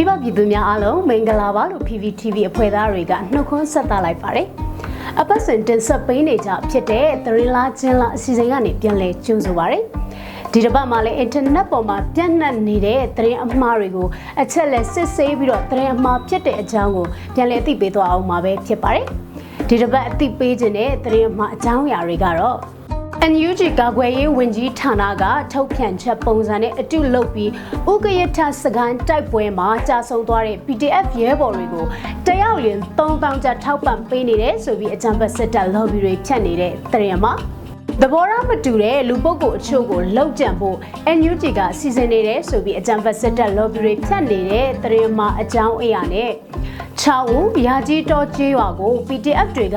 မိဘပြည်သူများအားလုံးမင်္ဂလာပါလို့ PPTV အဖွဲ့သားတွေကနှုတ်ခွန်းဆက်သလိုက်ပါတယ်။အပတ်စဉ်တင်ဆက်ပေးနေကြဖြစ်တဲ့သရီလာချင်းလာအစီအစဉ်ကနေပြန်လည်ကြိုဆိုပါရစေ။ဒီတစ်ပတ်မှာလည်း internet ပေါ်မှာပြန့်နှံ့နေတဲ့သတင်းအမှားတွေကိုအချက်လက်စစ်ဆေးပြီးတော့သတင်းအမှားဖြစ်တဲ့အကြောင်းကိုပြန်လည်သိပေးသွားအောင်မှာပဲဖြစ်ပါတယ်။ဒီတစ်ပတ်အသိပေးခြင်းတဲ့သတင်းအမှားအကြောင်းအရာတွေကတော့ NUG ကာကွယ်ရေးဝန်ကြီးဌာနကထုတ်ပြန်ချက်ပုံစံနဲ့အတုလုပ်ပြီးဥက္ကရထစကန်တိုက်ပွဲမှာကြာဆုံးသွားတဲ့ PDF ရဲဘော်တွေကိုတယောက်လင်3000ကျပ်ထောက်ပံ့ပေးနေတယ်ဆိုပြီးအကြံဖက်စစ်တပ် lobby တွေဖြတ်နေတဲ့သတင်းမှာသဘောထားမတူတဲ့လူပုဂ္ဂိုလ်အချို့ကိုလောက်ကြံဖို့ NUG ကစီစဉ်နေတယ်ဆိုပြီးအကြံဖက်စစ်တပ် lobby တွေဖြတ်နေတဲ့သတင်းမှာအကြောင်းအရာနဲ့ 6ဦးရာကြီးတော်ကျေးရွာကို PDF တွေက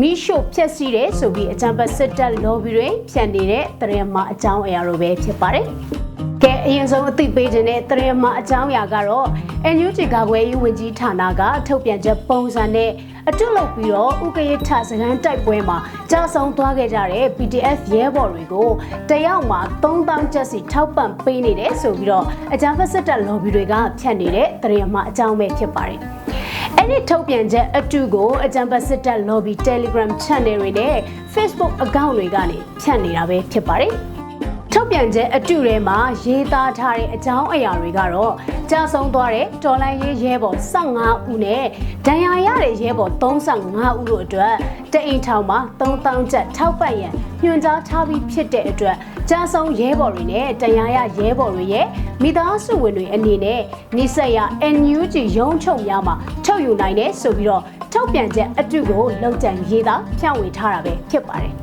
မိရှို့ဖျက်ဆီးတယ်ဆိုပြီးအကြံပတ်စစ်တပ် lobby တွေဖြန့်နေတဲ့သတင်းမှအကြောင်းအရာလိုပဲဖြစ်ပါတယ်။ကဲအရင်ဆုံးအသိပေးခြင်းတဲ့သတင်းမှအကြောင်းအရာကတော့ NUG ကာကွယ်ရေးဝန်ကြီးဌာနကထုတ်ပြန်ချက်ပုံစံနဲ့အတုလုပ်ပြီးတော့ဥက္ကဋ္ဌစကန်းတိုက်ပွဲမှာကြာဆုံးသွားခဲ့ကြတဲ့ PDF ရဲဘော်တွေကိုတယောက်မှာ3000ကျပ်စီထောက်ပံ့ပေးနေတယ်ဆိုပြီးတော့အကြံဖက်စစ်တပ် lobby တွေကဖြန့်နေတဲ့သတင်းမှအကြောင်းပဲဖြစ်ပါတယ်။ အဲ့ဒီထုတ်ပြန်ချက်အတူကိုအကြံပတ်စစ်တပ် lobby Telegram channel တွေနဲ့ Facebook account တွေကနေဖြန့်နေတာပဲဖြစ်ပါတယ်။ ထုတ်ပြန်ချက်အတူထဲမှာရေးသားထားတဲ့အကြောင်းအရာတွေကတော့ကြာဆုံးသွားတဲ့တော်လိုင်းရေးရဲဘော်15ဦးနဲ့ဒဏ်ရာရတဲ့ရဲဘော်35ဦးတို့အတွက်တအိမ်ထောင်မှာ3000ကျပ်ထောက်ပံ့ရန်ညွှန်ကြားထားပြီးဖြစ်တဲ့အတွက်ကြာဆုံးရဲဘော်တွေနဲ့တရားရရဲဘော်တွေရဲ့မိသားစုဝင်တွေအနေနဲ့နိဆက်ရ NUG ရုံးချုပ်များမှာထုတ်ယူနိုင်တယ်ဆိုပြီးတော့ထုတ်ပြန်ချက်အတုကိုလောက်ကျန်ရေးသားဖြန့်ဝေထားတာပဲဖြစ်ပါတယ်။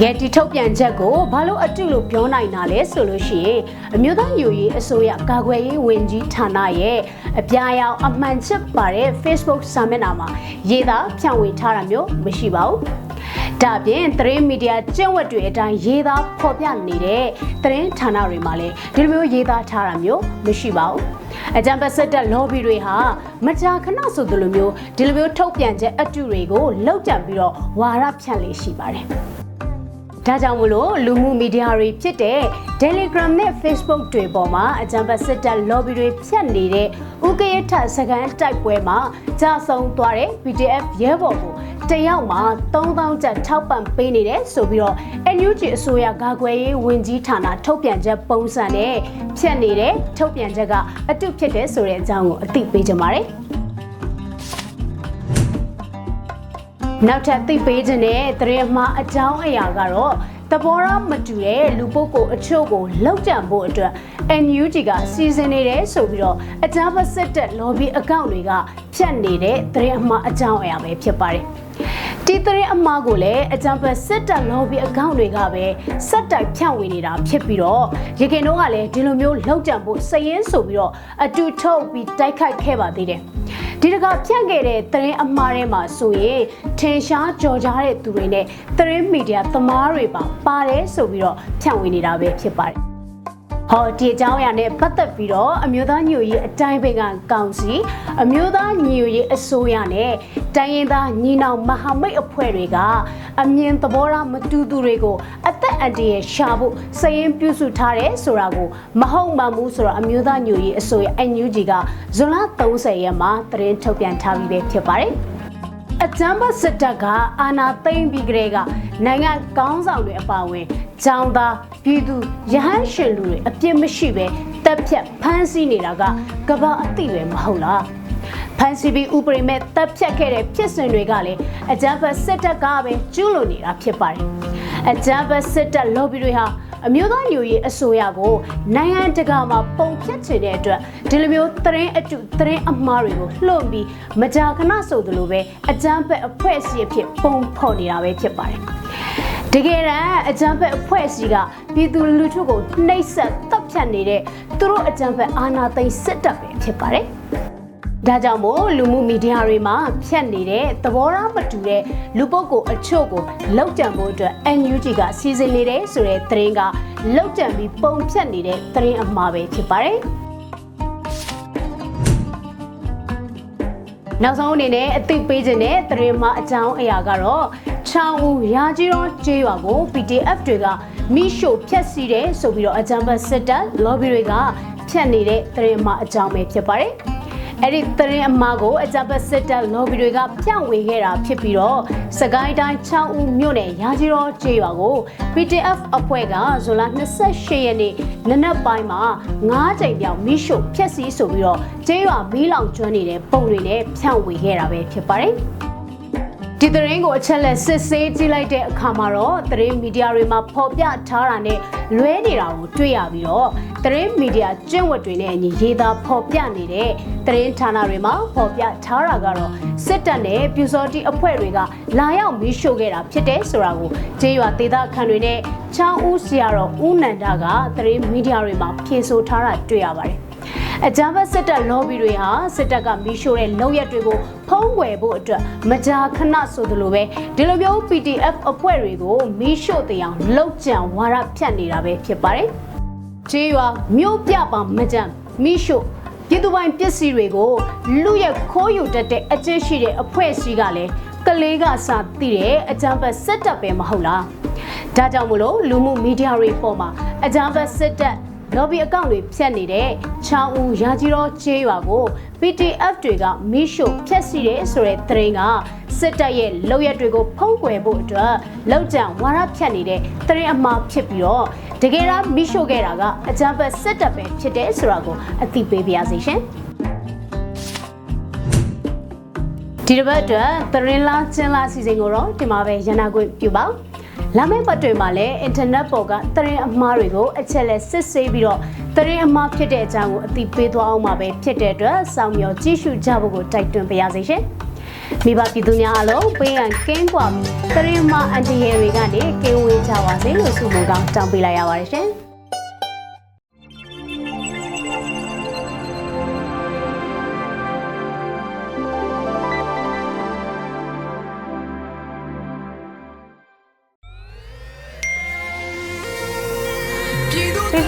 ကဲဒီထုတ်ပြန်ချက်ကိုဘာလို့အတုလို့ပြောနိုင်တာလဲဆိုလို့ရှိရင်အမျိုးသားယူရေးအစိုးရကာကွယ်ရေးဝန်ကြီးဌာနရဲ့အပြာရောင်အမှန်ချစ်ပါတဲ့ Facebook စာမျက်နှာမှာရေးသားဖြန့်ဝေထားတာမျိုးမရှိပါဘူး။ဒါပြင်သတင်းမီဒီယာကျင့်ဝတ်တွေအတိုင်းရေးသားဖော်ပြနေတဲ့သတင်းဌာနတွေမှာလည်းဒီလိုမျိုးရေးသားထားတာမျိုးမရှိပါဘူးအကြံပတ်ဆက်တဲ့ lobby တွေဟာမကြာခဏဆိုသလိုမျိုးဒီလိုမျိုးထုတ်ပြန်ချက်အတုတွေကိုလောက်ကြံပြီးတော့ဝါရဖြန့်လေးရှိပါတယ် ဒါကြောင့်မလို့လူမှုမီဒီယာတွေဖြစ်တဲ့ Telegram နဲ့ Facebook တွေပေါ်မှာအကြံပတ်စစ်တပ် lobby တွေဖြတ်နေတဲ့ဥက္ကဋ္ဌစကန်တိုက်ပွဲမှာကြာဆုံးသွားတဲ့ PDF ရဲဘော်ကိုတယောက်မှာ3000ကျပ်ထောက်ပံ့ပေးနေတယ်ဆိုပြီးတော့ NUG အစိုးရကာကွယ်ရေးဝန်ကြီးဌာနထုတ်ပြန်ချက်ပုံစံနဲ့ဖြတ်နေတဲ့ထုတ်ပြန်ချက်ကအတုဖြစ်တယ်ဆိုတဲ့အကြောင်းကိုအသိပေးကြပါတယ် နောက်ထပ်သိပေးခြင်းတဲ့သတင်းမှားအကြောင်းအရာကတော့သဘောထားမတူတဲ့လူပုဂ္ဂိုလ်အချို့ကိုလောက်ကြံဖို့အတွက် NUG ကစီစဉ်နေတယ်ဆိုပြီးတော့အကြမ်းဖက်စစ်တပ် lobby account တွေကဖြတ်နေတဲ့သတင်းအမှားအကြောင်းအရာပဲဖြစ်ပါတယ်။ဒီသတင်းအမှားကိုလည်းအကြံဖက်စစ်တပ် lobby account တွေကပဲစက်တိုက်ဖြန့်ဝေနေတာဖြစ်ပြီးတော့ရခင်တော့ကလည်းဒီလိုမျိုးလောက်ကြံဖို့စည်ရင်းဆိုပြီးတော့အတူထုတ်ပြီးတိုက်ခိုက်ခဲ့ပါသေးတယ်။ ဒီတကဖြန့်ခဲ့တဲ့သတင်းအမှားတွေမှာဆိုရင်ထင်ရှားကြော်ကြားတဲ့သူတွေနဲ့သတင်းမီဒီယာသမားတွေပါပါတယ်ဆိုပြီးတော့ဖြန့်ဝေနေတာပဲဖြစ်ပါတယ် ဟောဒီအကြောင်းအရာနဲ့ပတ်သက်ပြီးတော့အမျိုးသားညွရေးအတိုင်းပင်ကကောင်စီအမျိုးသားညွရေးအစိုးရနဲ့တိုင်းရင်းသားညီနောင်မဟာမိတ်အဖွဲ့တွေကအမြင်သဘောထားမတူသူတွေကိုအသက်အန္တရာယ်ရှာဖို့စရင်ပြုစုထားတယ်ဆိုတာကိုမဟုတ်မှမှုဆိုတော့အမျိုးသားညွရေးအစိုးရ NUG ကဇွန်လ30ရက်မှာသတင်းထုတ်ပြန်ထားပြီးပဲဖြစ်ပါတယ်အကြမ်းဖက်စစ်တပ်ကအာဏာသိမ်းပြီးကတည်းကနိုင်ငံကောင်းဆောင်တွေအပါအဝင် ចောင်းသားပြည်သူရဟန်းရှင်လူတွေအပြစ်မရှိပဲတက်ဖြတ်ဖမ်းဆီးနေတာကကဘာအသိပဲမဟုတ်လားဖန်စီဘီဥပဒေမဲ့တပ်ဖြတ်ခဲ့တဲ့ဖြစ်စဉ်တွေကလည်းအကြမ်းဖက်စစ်တပ်ကပဲကျူးလွန်နေတာဖြစ်ပါတယ်။အကြမ်းဖက်စစ်တပ် lobby တွေဟာအမျိုးသားညွရေးအစိုးရကိုနိုင်ငံတကာမှာပုံဖြတ်ချင်တဲ့အတွက်ဒီလိုမျိုးသတင်းအတုသတင်းအမှားတွေကိုလှုံ့ပြီးမကြာခဏဆိုသလိုပဲအကြမ်းဖက်အဖွဲ့အစည်းအဖြစ်ပုံဖော်နေတာပဲဖြစ်ပါတယ်။ တကယ်တမ်းအကြမ်းဖက်အဖွဲ့အစည်းကပြည်သူလူထုကိုနှိပ်စက်တပ်ဖြတ်နေတဲ့သူတို့အကြမ်းဖက်အာဏာသိမ်းစစ်တပ်ပဲဖြစ်ပါတယ်။ဒါကြောင့်မို့လူမှုမီဒီယာတွေမှာဖြတ်နေတဲ့သဘောထားမတူတဲ့လူပုဂ္ဂိုလ်အချို့ကိုလောက်ကြံဖို့အတွက် NUG ကစီစဉ်နေတယ်ဆိုတဲ့သတင်းကလောက်ကြံပြီးပုံဖြတ်နေတဲ့သတင်းအမှားပဲဖြစ်ပါတယ်နောက်ဆုံးအနေနဲ့အသိပေးခြင်းတဲ့သတင်းမှအကြောင်းအရာကတော့ ချောင်းဦးရာကြီးတော်ကျေးရွာကို PDF တွေကမိရှို့ဖျက်ဆီးတယ်ဆိုပြီးတော့အကြံဖတ်စစ်တပ် lobby တွေကဖြတ်နေတဲ့သတင်းမှအကြောင်းပဲဖြစ်ပါတယ်။အဲ့ဒီသတင်းအမှားကိုအကြပ်စစ်တပ် lobby တွေကပြန့်ဝေခဲ့တာဖြစ်ပြီးတော့စကိုင်းတိုင်း6ဦးမြို့နယ်ရာကြီးတော်ကျေးရွာကို PTF အဖွဲ့ကဇွန်လ28ရက်နေ့နနက်ပိုင်းမှာ9ကြိမ်ပြောင်မိရှုဖျက်ဆီးဆိုပြီးတော့ကျေးရွာမီးလောင်ကျွမ်းနေတဲ့ပုံတွေနဲ့ဖြန့်ဝေခဲ့တာပဲဖြစ်ပါတယ်။ ဒီသတင်းကိုအချက်လက်စစ်ဆေးကြည့်လိုက်တဲ့အခါမှာတော့သတင်းမီဒီယာတွေမှာဖော်ပြထားတာနဲ့လွဲနေတာကိုတွေ့ရပြီးတော့သတင်းမီဒီယာကျင့်ဝတ်တွေနဲ့အညီရေးသားဖော်ပြနေတဲ့သတင်းဌာနတွေမှာဖော်ပြထားတာကတော့စစ်တပ်နဲ့ပြူစောတိအဖွဲ့တွေကလာရောက်မီးရှို့ခဲ့တာဖြစ်တယ်ဆိုတာကိုကျေးရွာဒေသခံတွေနဲ့ချောင်းဦးဆရာတော်ဦးနန္ဒကသတင်းမီဒီယာတွေမှာဖြေဆိုထားတာတွေ့ရပါတယ် အကြမ်းဖက်စစ်တပ် lobby တွေဟာစစ်တပ်ကမီးရှို့တဲ့လုပ်ရက်တွေကိုဖုံးကွယ်ဖို့အတွက်မကြာခဏဆိုသလိုပဲဒီလိုမျိုး PDF အဖွဲ့တွေကိုမီးရှို့တဲ့အောင်လှုပ်ကြံဝါရဖြတ်နေတာပဲဖြစ်ပါတယ်။ကျေးရွာမြို့ပြပါမကြံမီးရှို့ပြည်သူပိုင်ပစ္စည်းတွေကိုလူရက်ခိုးယူတတ်တဲ့အကျင့်ရှိတဲ့အဖွဲ့အစည်းကလည်းကလေးကစာသိတဲ့အကြမ်းဖက်စစ်တပ်ပဲမဟုတ်လား။ဒါကြောင့်မလို့လူမှုမီဒီယာတွေပေါ်မှာအကြမ်းဖက်စစ်တပ် lobby အကောင့်တွေဖြတ်နေတဲ့ချောင်းဦးရာကြီးတော်ချေးရွာကို PTF တွေကမီးရှို့ဖျက်ဆီးတယ်ဆိုတဲ့သတင်းကစစ်တပ်ရဲ့လုပ်ရက်တွေကိုဖုံးကွယ်ဖို့အတွက်လောက်ကျန်ဝါရဖြတ်နေတဲ့သတင်းအမှားဖြစ်ပြီးတော့တကယ်တော့မီးရှို့ခဲ့တာကအကြမ်းဖက်စစ်တပ်ပဲဖြစ်တယ်ဆိုတာကိုအသိပေးပါရစေရှင်ဒီတစ်ပတ်အတွက်သတင်းလားကျင်းလားအစီအစဉ်ကိုတော့ဒီမှာပဲရန်နာခွင့်ပြုပါ လာမယ့်ပတ်တွေမှာလည်းအင်တာနက်ပေါ်ကသတင်းအမှားတွေကိုအချက်လက်စစ်ဆေးပြီးတော့သတင်းအမှားဖြစ်တဲ့အကြောင်းကိုအသိပေးသွားအောင်ပါပဲဖြစ်တဲ့အတွက်စောင့်မျှော်ကြည့်ရှုကြဖို့ကိုတိုက်တွန်းပါရစေရှင်မိဘပြည်သူများအားလုံးပေးရန်ကင်းကွာသတင်းအမှားအန်တီဟယ်တွေကနေကင်းဝေးကြပါစေလို့ဆုမွန်ကောင်းတောင်းပေးလိုက်ရပါတယ်ရှင်